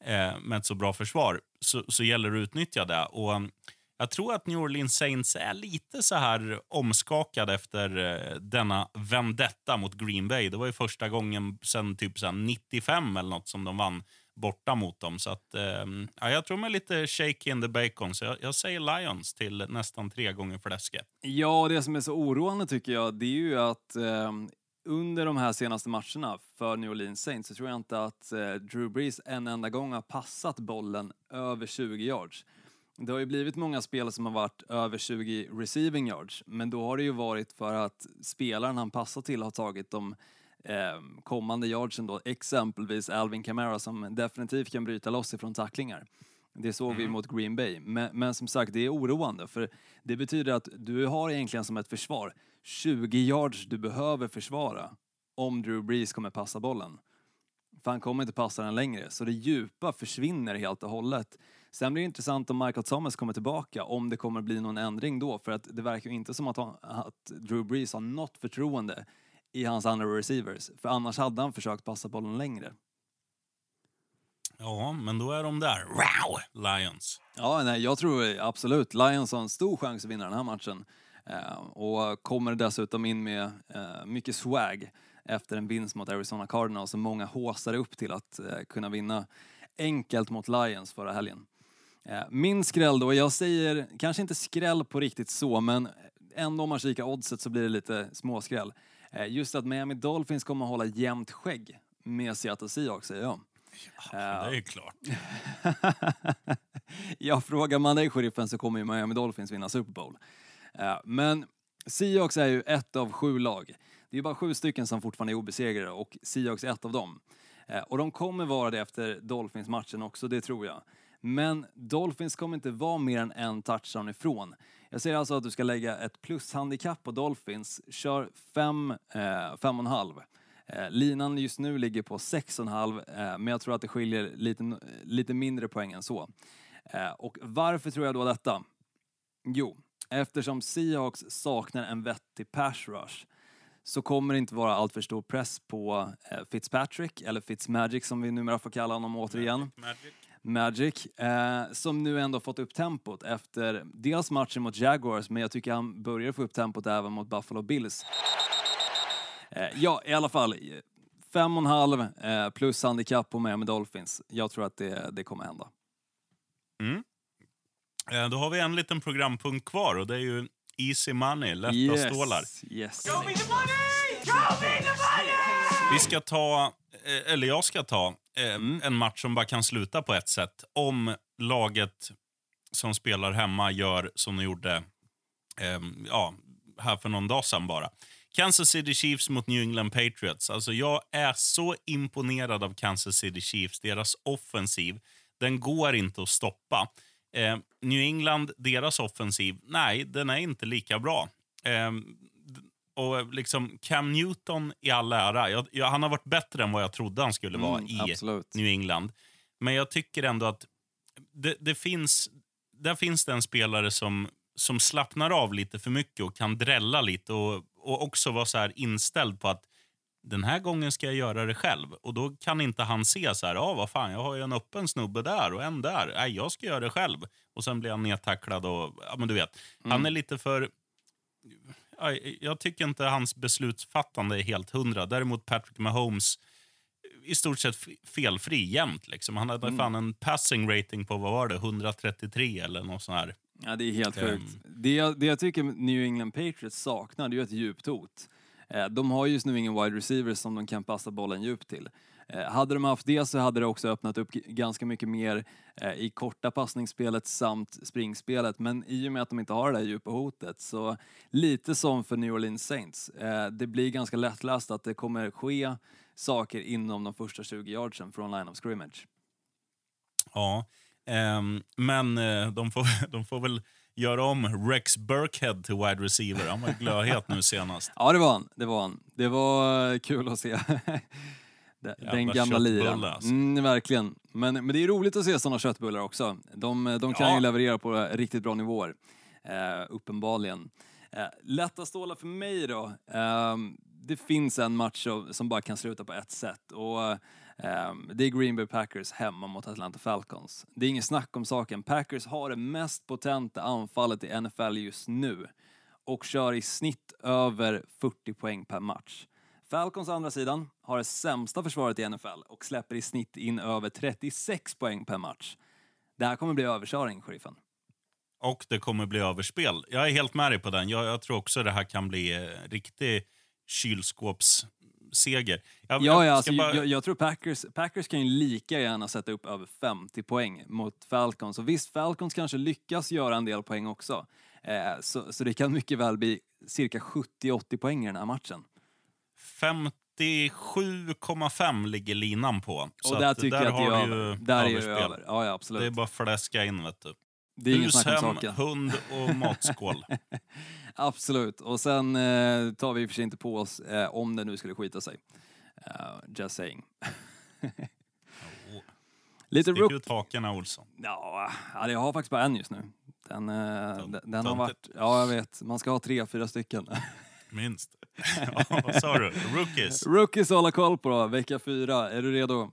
eh, med ett så bra försvar, så, så gäller det att utnyttja det. Och um, jag tror att New Orleans Saints är lite så här omskakade efter eh, denna vendetta mot Green Bay. Det var ju första gången sen typ så 95 eller något som de vann borta mot dem. Så att, eh, ja, jag tror mig lite shaky in the bacon, så jag, jag säger Lions till nästan tre gånger fläsket. Ja, det som är så oroande tycker jag, det är ju att eh, under de här senaste matcherna för New Orleans Saints så tror jag inte att eh, Drew Brees en enda gång har passat bollen över 20 yards. Det har ju blivit många spel som har varit över 20 receiving yards, men då har det ju varit för att spelaren han passar till har tagit de eh, kommande yardsen då, exempelvis Alvin Kamara som definitivt kan bryta loss ifrån tacklingar. Det såg vi mot Green Bay. Men, men som sagt, det är oroande för det betyder att du har egentligen som ett försvar 20 yards du behöver försvara om Drew Brees kommer passa bollen. För han kommer inte passa den längre, så det djupa försvinner helt och hållet. Sen blir det intressant om Michael Thomas kommer tillbaka, om det kommer bli någon ändring då, för att det verkar inte som att, han, att Drew Brees har något förtroende i hans andra receivers, för annars hade han försökt passa bollen längre. Ja, men då är de där. Wow! Lions. Ja, nej, jag tror absolut Lions har en stor chans att vinna den här matchen. Eh, och kommer dessutom in med eh, mycket swag efter en vinst mot Arizona Cardinals som många håsade upp till att eh, kunna vinna enkelt mot Lions förra helgen. Min skräll då, jag säger kanske inte skräll på riktigt så, men ändå om man kikar oddset så blir det lite småskräll. Just att Miami Dolphins kommer att hålla jämnt skägg med Seattle Seahawks säger jag. Det är ju klart. ja, frågar man dig, sheriffen, så kommer ju Miami Dolphins vinna Super Bowl. Eh, men Seahawks är ju ett av sju lag. Det är ju bara sju stycken som fortfarande är obesegrade och Seahawks är ett av dem. Eh, och de kommer vara det efter Dolphins-matchen också, det tror jag. Men Dolphins kommer inte vara mer än en touchdown ifrån. Jag säger alltså att du ska lägga ett plushandikapp på Dolphins. Kör fem, eh, fem och en halv. Eh, linan just nu ligger på 6,5 eh, men jag tror att det skiljer lite, lite mindre poäng än så. Eh, och varför tror jag då detta? Jo, eftersom Seahawks saknar en vettig pass rush så kommer det inte vara alltför stor press på eh, Fitzpatrick, eller Fitzmagic som vi numera får kalla honom återigen. Magic. Magic, eh, som nu ändå fått upp tempot efter dels matchen mot Jaguars, men jag tycker han börjar få upp tempot även mot Buffalo Bills. Eh, ja, i alla fall. Fem och en halv eh, plus handikapp på Miami Dolphins. Jag tror att det, det kommer hända. Eh, Då har vi en liten programpunkt kvar och det är ju Easy Money, lätta stålar. yes. Vi ska ta, eh, eller jag ska ta, eh, en match som bara kan sluta på ett sätt. Om laget som spelar hemma gör som de gjorde eh, ja, här för någon dag sedan bara. Kansas City Chiefs mot New England Patriots. Alltså jag är så imponerad av Kansas City Chiefs. Deras offensiv, den går inte att stoppa. Eh, New England, deras offensiv, nej, den är inte lika bra. Eh, och liksom Cam Newton i all ära, jag, jag, han har varit bättre än vad jag trodde han skulle vara Mm, i absolut. New England. Men jag tycker ändå att det, det finns, där finns det en spelare som, som slappnar av lite för mycket och kan drälla lite och, och också vara så här inställd på att den här gången ska jag göra det själv. Och då kan inte han se så här, ja vad fan, jag har ju en öppen snubbe där och en där. Nej, jag ska göra det själv. Och sen blir han nedtacklad och, ja men du vet. Han är lite för ja, jag tycker inte hans beslutsfattande är helt hundra. Däremot Patrick Mahomes i stort sett felfri jämt. Liksom. Han hade fan en passing rating på vad var det, 133 eller något sånt här. Ja, det är helt Ehm. sjukt. Det, jag- det jag tycker New England Patriots saknar, det är ett djupt hot. Eh, de har just nu ingen wide receiver som de kan passa bollen djupt till. Eh, hade de haft det så hade det också öppnat upp ganska mycket mer eh, i korta passningsspelet samt springspelet. Men i och med att de inte har det där djupa hotet så lite som för New Orleans Saints. Det blir ganska lättläst att det kommer ske saker inom de första 20 yardsen från line of scrimmage. Ja, ehm, men de, får, de får väl göra om Rex Burkhead till wide receiver. Han var glödhet nu senast. Ja, det var han. Det var han. Det var eh, kul att se. Den- Jävla gamla liran. alltså. Mm, verkligen. Men, men det är roligt att se sådana köttbullar också. De, de kan Ja. ju leverera på riktigt bra nivåer. Eh, uppenbarligen. Eh, lätta stålar för mig då. Ehm, det finns en match som- som bara kan sluta på ett sätt. Och Um, Det är Green Bay Packers hemma mot Atlanta Falcons. Det är ingen snack om saken. Packers har det mest potenta anfallet i NFL just nu och kör i snitt över 40 poäng per match. Falcons å andra sidan har det sämsta försvaret i NFL och släpper i snitt in över 36 poäng per match. Det här kommer bli överkörning, sheriffen. Och det kommer bli överspel. Jag är helt med dig på den. Jag, jag tror också det här kan bli eh, riktig kylskåpsseger. Jag, Ja, ja alltså, bara- jag, jag tror Packers, Packers kan ju lika gärna sätta upp över 50 poäng mot Falcons. Och visst, Falcons kanske lyckas göra en del poäng också. Eh, så, så det kan mycket väl bli cirka 70-80 poäng i den här matchen. 57,5 ligger linan på. Så och där tycker jag att det är över. ju Där är det överspel. över. Ja, ja, absolut. Det är bara att fläska in, vet du. Det är Hus, hem, hund och matskål. Absolut. Och sen eh, tar vi i och för sig inte på oss eh, om det nu skulle skita sig. Uh, just saying. Lite Stick ut hakorna, Olsson. Ja, ja, jag har faktiskt bara en just nu. Den, eh, Tönt- den, den har varit... Ja, jag vet. Man ska ha tre, fyra stycken. Minst. ja, vad sa du? Rookies? Rookies att hålla koll på då, vecka fyra. Är du redo?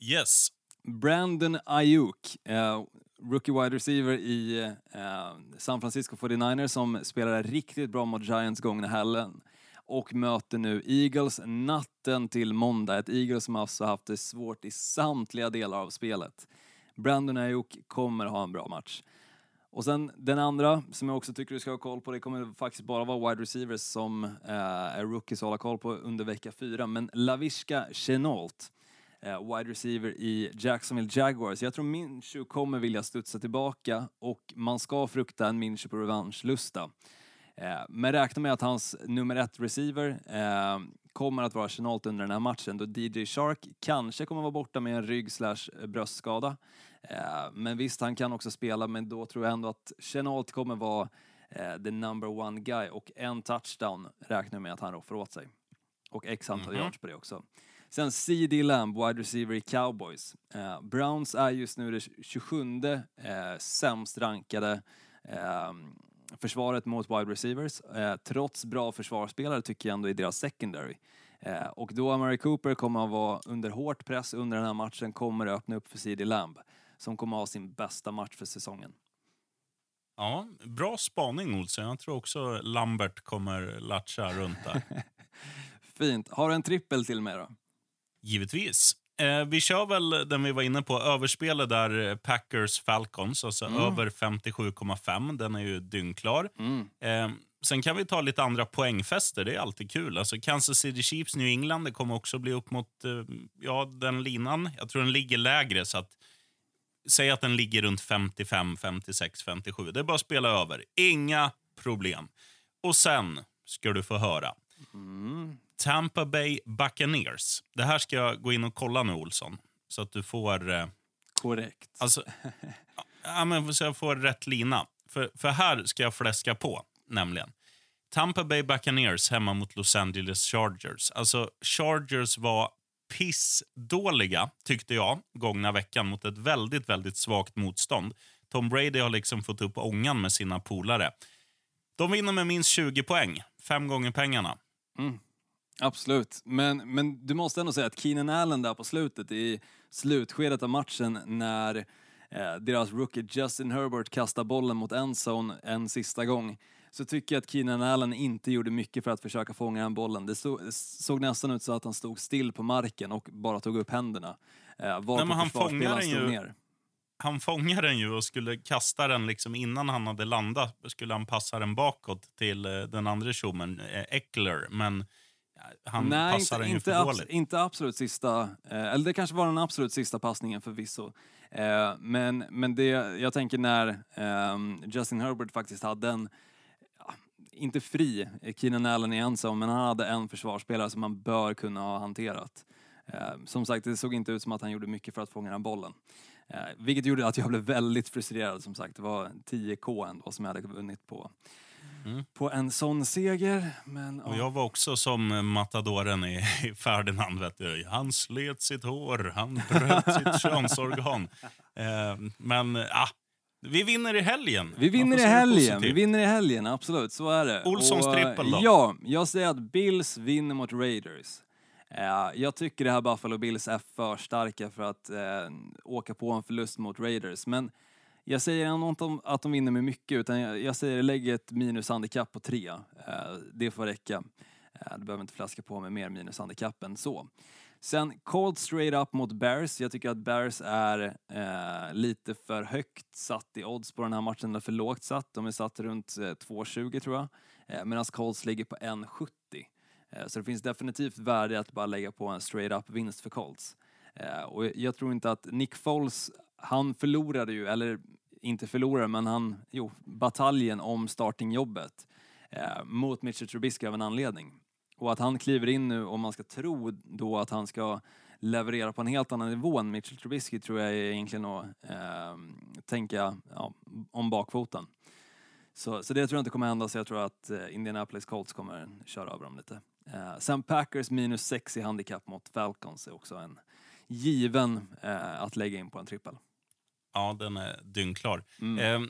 Yes. Brandon Ayuk, eh, rookie wide receiver i eh, San Francisco 49ers som spelade riktigt bra mot Giants gångna helgen och möter nu Eagles natten till måndag. Ett Eagles som alltså haft det svårt i samtliga delar av spelet. Brandon Ayuk kommer ha en bra match. Och sen den andra som jag också tycker du ska ha koll på, det kommer faktiskt bara vara wide receivers som eh, är rookies att hålla koll på under vecka fyra. Men Lavishka Chenault, wide receiver i Jacksonville Jaguars. Jag tror Minshew kommer vilja studsa tillbaka och man ska frukta en Minshew på revanschlusta. Eh, men räkna med att hans nummer ett receiver eh, kommer att vara Chenault under den här matchen då DJ Shark kanske kommer vara borta med en rygg slash bröstskada. Eh, men visst, han kan också spela, men då tror jag ändå att Chenault kommer vara eh, the number one guy och en touchdown räknar jag med att han roffar åt sig. Och x antal Mhm. yards på det också. Sen CD Lamb, wide receiver i Cowboys. Eh, Browns är just nu det 27 eh, sämst rankade eh, försvaret mot wide receivers. Eh, trots bra försvarsspelare tycker jag ändå i deras secondary. Eh, och då Amari Cooper kommer att vara under hårt press under den här matchen kommer det öppna upp för CD Lamb som kommer att ha sin bästa match för säsongen. Ja, bra spaning, Olsson. Jag tror också Lambert kommer latcha runt där. Fint. Har du en trippel till mig då? Givetvis. Eh, vi kör väl den vi var inne på, överspelet där eh, Packers Falcons, alltså över 57,5. Den är ju dyngklar. Eh, sen kan vi ta lite andra poängfester, det är alltid kul. Alltså Kansas City Chiefs New England, det kommer också bli upp mot eh, ja, den linan. Jag tror den ligger lägre, så att säg att den ligger runt 55, 56, 57. Det är bara att spela över. Inga problem. Och sen ska du få höra. Tampa Bay Buccaneers. Det här ska jag gå in och kolla nu, Olsson. Så att du får... Eh, Korrekt. alltså, ja, men så jag får rätt lina. För, för här ska jag fläska på, nämligen. Tampa Bay Buccaneers hemma mot Los Angeles Chargers. Alltså, Chargers var pissdåliga, tyckte jag, gångna veckan mot ett väldigt, väldigt svagt motstånd. Tom Brady har liksom fått upp ångan med sina polare. De vinner med minst 20 poäng, fem gånger pengarna. Absolut, men, men du måste ändå säga att Keenan Allen där på slutet i slutskedet av matchen när eh, deras rookie Justin Herbert kastar bollen mot endzone en sista gång så tycker jag att Keenan Allen inte gjorde mycket för att försöka fånga den bollen. Det så, såg nästan ut så att han stod still på marken och bara tog upp händerna. Eh, varpå men han fångar den ju- ner. Han fångar den ju och skulle kasta den liksom innan han hade landat. skulle han passa den bakåt till eh, den andra tjommen, eh, Eckler. Men han Nej, passar inte, den ju inte, för dåligt. inte absolut sista, eh, eller det kanske var den absolut sista passningen förvisso. Eh, men, men det, jag tänker när ehm, Justin Herbert faktiskt hade en, inte fri, Keenan Allen i ensam, men han hade en försvarsspelare som man bör kunna ha hanterat. Som sagt, det såg inte ut som att han gjorde mycket för att fånga den bollen. Eh, vilket gjorde att jag blev väldigt frustrerad som sagt. Det var 10K ändå som jag hade vunnit på, på en sån seger. Men, Och ja. jag var också som eh, matadoren i, Ferdinand. Vet du. Han slet sitt hår, han bröt sitt könsorgan. Eh, men ah, vi vinner i helgen. Vi vinner i helgen, vi vinner i helgen, absolut, så är det. Olssons trippel då? Ja, jag säger att Bills vinner mot Raiders. Eh, jag tycker det här Buffalo Bills är för starka för att eh, åka på en förlust mot Raiders, men jag säger ändå inte att de vinner med mycket, utan jag, jag säger lägg ett minushandikapp på tre. Eh, det får räcka. Eh, du behöver inte flaska på med mer minushandikapp än så. Sen Cold straight up mot Bears. Jag tycker att Bears är eh, lite för högt satt i odds på den här matchen, eller för lågt satt. De är satt runt eh, 2,20 tror jag, eh, medan Colts ligger på 1,70. Eh, så det finns definitivt värde att bara lägga på en straight up vinst för Colts. Eh, och jag tror inte att Nick Foles, han förlorade ju, eller inte förlorade, men han, jo, bataljen om startingjobbet eh, mot Mitchell Trubisky av en anledning. Och att han kliver in nu, om man ska tro då att han ska leverera på en helt annan nivå än Mitchell Trubisky tror jag är egentligen att eh, tänka ja, om bakfoten. Så, så det tror jag inte kommer hända, så jag tror att Indianapolis Colts kommer köra över dem lite. Eh, sen Packers minus 6 i handikapp mot Falcons är också en given eh, att lägga in på en trippel. Ja, den är dyngklar. Mm. Eh,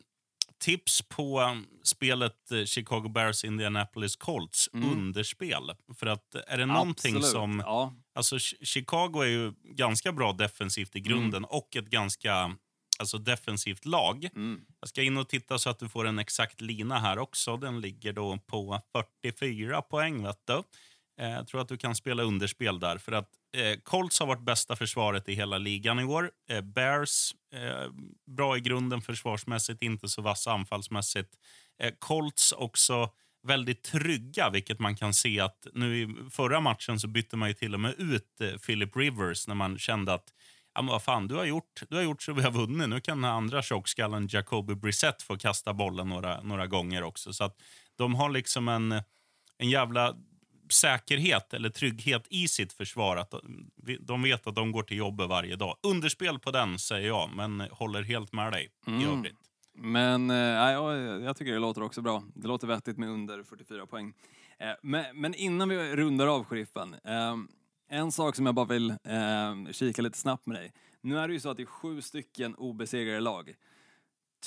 tips på um, spelet eh, Chicago Bears Indianapolis Colts, underspel. För att eh, är det någonting Mm. Absolut, som... Ja, Alltså, Ch- Chicago är ju ganska bra defensivt i grunden och ett ganska alltså, defensivt lag. mm. Jag ska in och titta så att du får en exakt lina här också. Den ligger då på 44 poäng. Vet du. Eh, jag tror att du kan spela underspel där. För att eh, Colts har varit bästa försvaret i hela ligan i år. Eh, Bears, eh, bra i grunden försvarsmässigt, inte så vassa anfallsmässigt. Eh, Colts också väldigt trygga, vilket man kan se att nu i förra matchen så bytte man ju till och med ut eh, Philip Rivers när man kände att ja, men vad fan, du har, gjort, du har gjort så vi har vunnit. Nu kan den andra tjockskallen Jacoby Brissett få kasta bollen några, några gånger också. Så att de har liksom en, en jävla säkerhet eller trygghet i sitt försvar. Att de, vet att de går till jobbet varje dag. Underspel på den, säger jag, men håller helt med dig i övrigt. Men eh, ja, jag, jag tycker det låter också bra. Det låter vettigt med under 44 poäng. Eh, men, men innan vi rundar av, sheriffen. Eh, en sak som jag bara vill eh, kika lite snabbt med dig. Nu är det ju så att det är sju stycken obesegrade lag.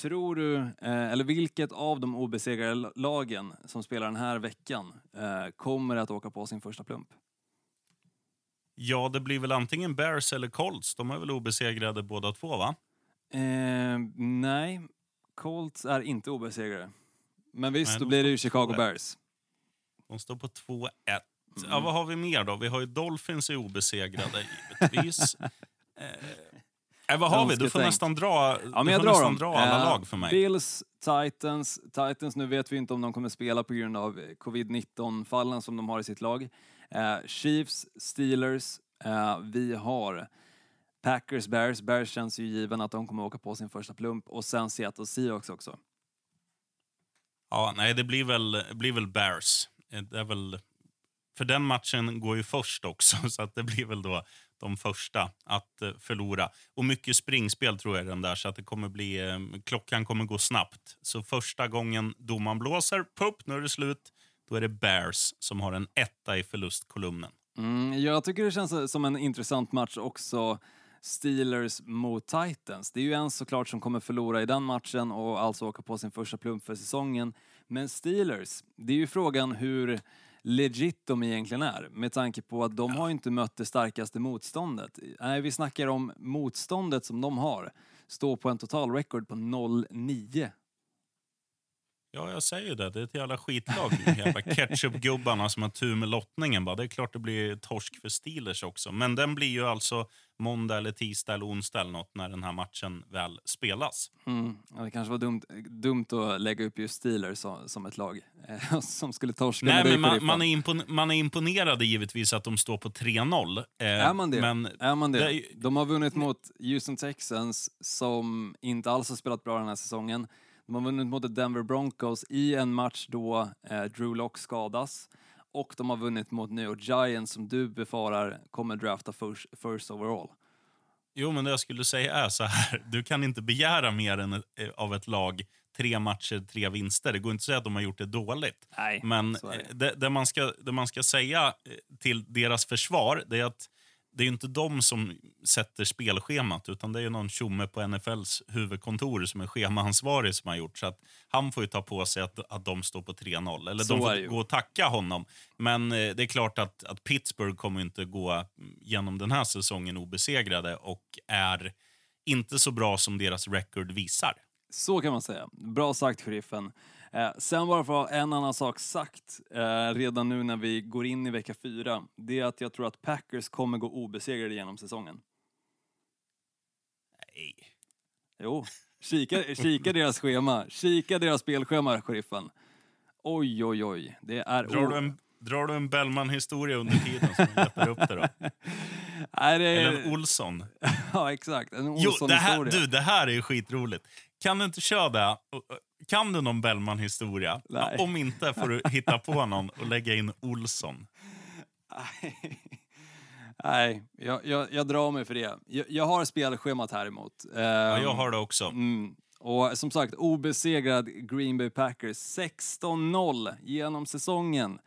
Tror du, eh, eller vilket av de obesegrade la- lagen som spelar den här veckan eh, kommer att åka på sin första plump? Ja, det blir väl antingen Bears eller Colts. De är väl obesegrade båda två, va? Eh, nej, Colts är inte obesegrade. Men visst, Nej, då blir det ju Chicago Bears. De står på 2-1. Ja, vad har vi mer då? Vi har ju Dolphins är obesegrade, givetvis. eh, eh, vad har vi? Du får nästan dra, Ja, men jag drar nästan dra alla Eh, lag för mig. Bills, Titans. Titans, nu vet vi inte om de kommer spela på grund av eh, covid-19-fallen som de har i sitt lag. Eh, Chiefs, Steelers. Eh, vi har Packers, Bears. Bears känns ju given att de kommer åka på sin första plump. Och sen Seattle Seahawks också. Ja, nej, det blir väl, blir väl Bears. Det är väl, för den matchen går ju först också, så att det blir väl då de första att eh, förlora. Och mycket springspel tror jag den där, så att det kommer bli, eh, klockan kommer gå snabbt. Så första gången domaren blåser, pupp, nu är det slut, då är det Bears som har en etta i förlustkolumnen. Mm, jag tycker det känns som en intressant match också. Steelers mot Titans. Det är ju en såklart som kommer förlora i den matchen och alltså åka på sin första plump för säsongen. Men Steelers, det är ju frågan hur legit de egentligen är med tanke på att de har ju inte mött det starkaste motståndet. Nej, vi snackar om motståndet som de har. Står på en totalrecord på 0-9. Ja, jag säger ju det. Det är ett jävla skitlag. Jävla ketchupgubbarna som har tur med lottningen. Bara. Det är klart det blir torsk för Steelers också. Men den blir ju alltså måndag, eller tisdag eller onsdag eller något när den här matchen väl spelas. Mm. Ja, det kanske var dumt, dumt att lägga upp just Steelers som, som ett lag eh, som skulle torska Nej, men man, man, är impon, man är imponerad givetvis att de står på 3-0. Eh, Är man det? Men är man det? det De har vunnit mot Houston Texans som inte alls har spelat bra den här säsongen. De har vunnit mot Denver Broncos i en match då eh, Drew Lock skadas. Och de har vunnit mot New York Giants som du befarar kommer drafta first, first overall. Jo, men det jag skulle säga är så här. Du kan inte begära mer än, eh, av ett lag tre matcher, tre vinster. Det går inte att säga att de har gjort det dåligt. Nej, Men det. eh, det, det, man ska, det man ska säga eh, till deras försvar det är att det är inte de som sätter spelschemat utan det är ju någon tjomme på NFLs huvudkontor som är schemaansvarig som har gjort. Så att han får ju ta på sig att, att de står på 3-0. Eller Så de får gå och tacka honom. Men eh, det är klart att, att Pittsburgh kommer inte gå genom den här säsongen obesegrade och är inte så bra som deras record visar. Så kan man säga. Bra sagt, sheriffen. Eh, sen bara för att ha en annan sak sagt eh, redan nu när vi går in i vecka fyra. Det är att jag tror att Packers kommer gå obesegrade genom säsongen. Nej. Jo, kika, kika deras schema. Kika deras spelschema, sheriffen. Oj, oj, oj. Det är... Drar du en, drar du en Bellman-historia under tiden vi letar upp det då? Nej, det Eller en Olsson? Ja, exakt. En det här, Olsson-historia. du, det här är ju skitroligt. Kan du inte köra det? Kan du någon Bellman-historia? Om inte får du hitta på någon och lägga in Olsson. Nej, jag, jag, jag drar mig för det. Jag, jag har spelschemat här emot. Ja, Ehm, jag har det också. Mm. Och som sagt, obesegrad Green Bay Packers. 16-0 genom säsongen.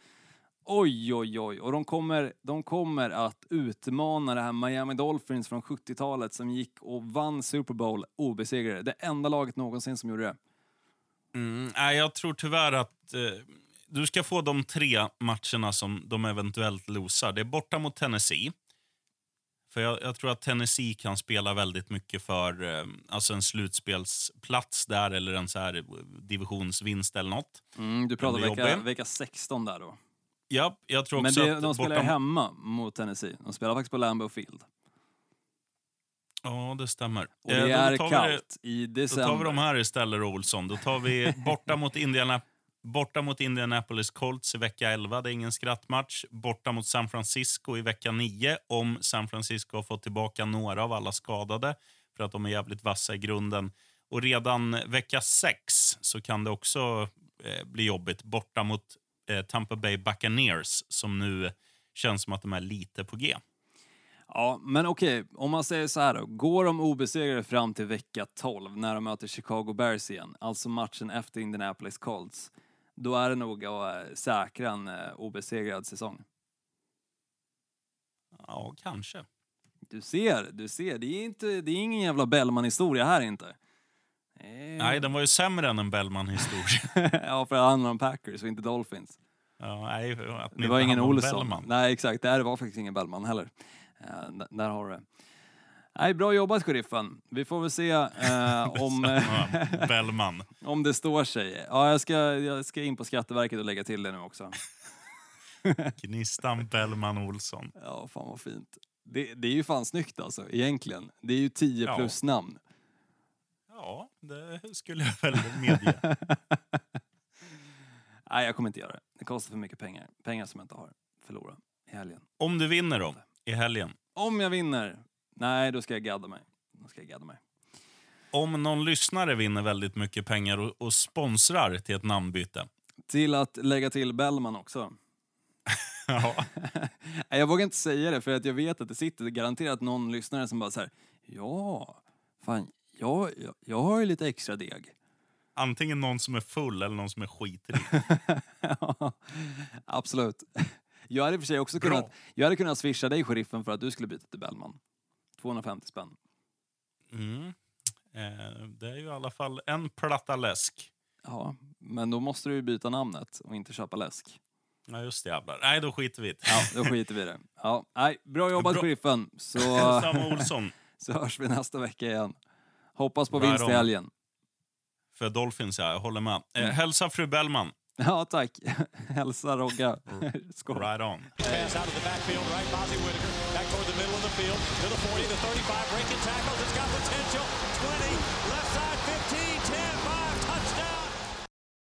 Oj, oj, oj. Och de kommer, de kommer att utmana det här Miami Dolphins från 70-talet som gick och vann Super Bowl obesegrade. Det enda laget någonsin som gjorde det. Mm, nej, jag tror tyvärr att eh, du ska få de tre matcherna som de eventuellt losar. Det är borta mot Tennessee. För jag, jag tror att Tennessee kan spela väldigt mycket för eh, alltså en slutspelsplats där eller en så här eh, divisionsvinst eller något. Mm, du pratar vecka, vecka 16 där då. Ja, jag tror Men också det, att de spelar borta- hemma mot Tennessee. De spelar faktiskt på Lambeau Field. Ja, det stämmer. Och Eh, det då är kallt i Då december. tar vi de här istället, Olsson. Då tar vi borta mot, Indiana, borta mot Indianapolis Colts i vecka 11. Det är ingen skrattmatch. Borta mot San Francisco i vecka 9. Om San Francisco har fått tillbaka några av alla skadade för att de är jävligt vassa i grunden. Och redan vecka 6 så kan det också eh, bli jobbigt. Borta mot eh, Tampa Bay Buccaneers som nu känns som att de är lite på G. Ja, men okej, om man säger så här då. Går de obesegrade fram till vecka 12 när de möter Chicago Bears igen, alltså matchen efter Indianapolis Colts, då är det nog att eh, säkra en eh, obesegrad säsong. Ja, kanske. Du ser, du ser. Det är, inte, det är ingen jävla Bellman-historia här inte. Eh, Nej, den var ju sämre än en Bellman-historia. ja, för det handlar om Packers och inte Dolphins. Ja, nej, Det var ingen Olsson. Bellman. Nej, exakt. Det var faktiskt ingen Bellman heller. D- där har du. Nej, bra jobbat sheriffen. Vi får väl se eh, om, Ja, Bellman. om det står sig. Ja, jag ska, jag ska in på Skatteverket och lägga till det nu också. Gnistan Bellman Olsson. Ja, fan vad fint. Det, det är ju fan snyggt alltså, egentligen. Det är ju 10 Ja. plus namn. Ja, det skulle jag väl medge. Nej, jag kommer inte göra det. Det kostar för mycket pengar. Pengar som jag inte har. Förlora i helgen. Om du vinner då, i helgen. Om jag vinner? Nej, då ska jag gadda mig. Då ska jag gadda mig. Om någon lyssnare vinner väldigt mycket pengar och, och sponsrar till ett namnbyte. Till att lägga till Bellman också. Ja. Jag vågar inte säga det för att jag vet att det sitter garanterat någon lyssnare som bara så här. Ja, fan, jag, jag, jag har ju lite extra deg. Antingen någon som är full eller någon som är skitrik. Ja, Absolut. Jag hade i och för sig också Bra. kunnat, jag hade kunnat swisha dig sheriffen för att du skulle byta till Bellman. 250 spänn. Mm. Eh, det är ju i alla fall en platta läsk. Ja, men då måste du ju byta namnet och inte köpa läsk. Ja, just det jävlar. Nej, då skiter vi i det. Ja, då skiter vi i det. Ja, nej, bra jobbat Bra. sheriffen. Så, Samma Olsson. så hörs vi nästa vecka igen. Hoppas på vinst i helgen. För Dolphins, ja. Jag håller med. Eh, Mm. hälsa fru Bellman. Ja, tack. Hälsa Rogga. Skål. Right on. Pass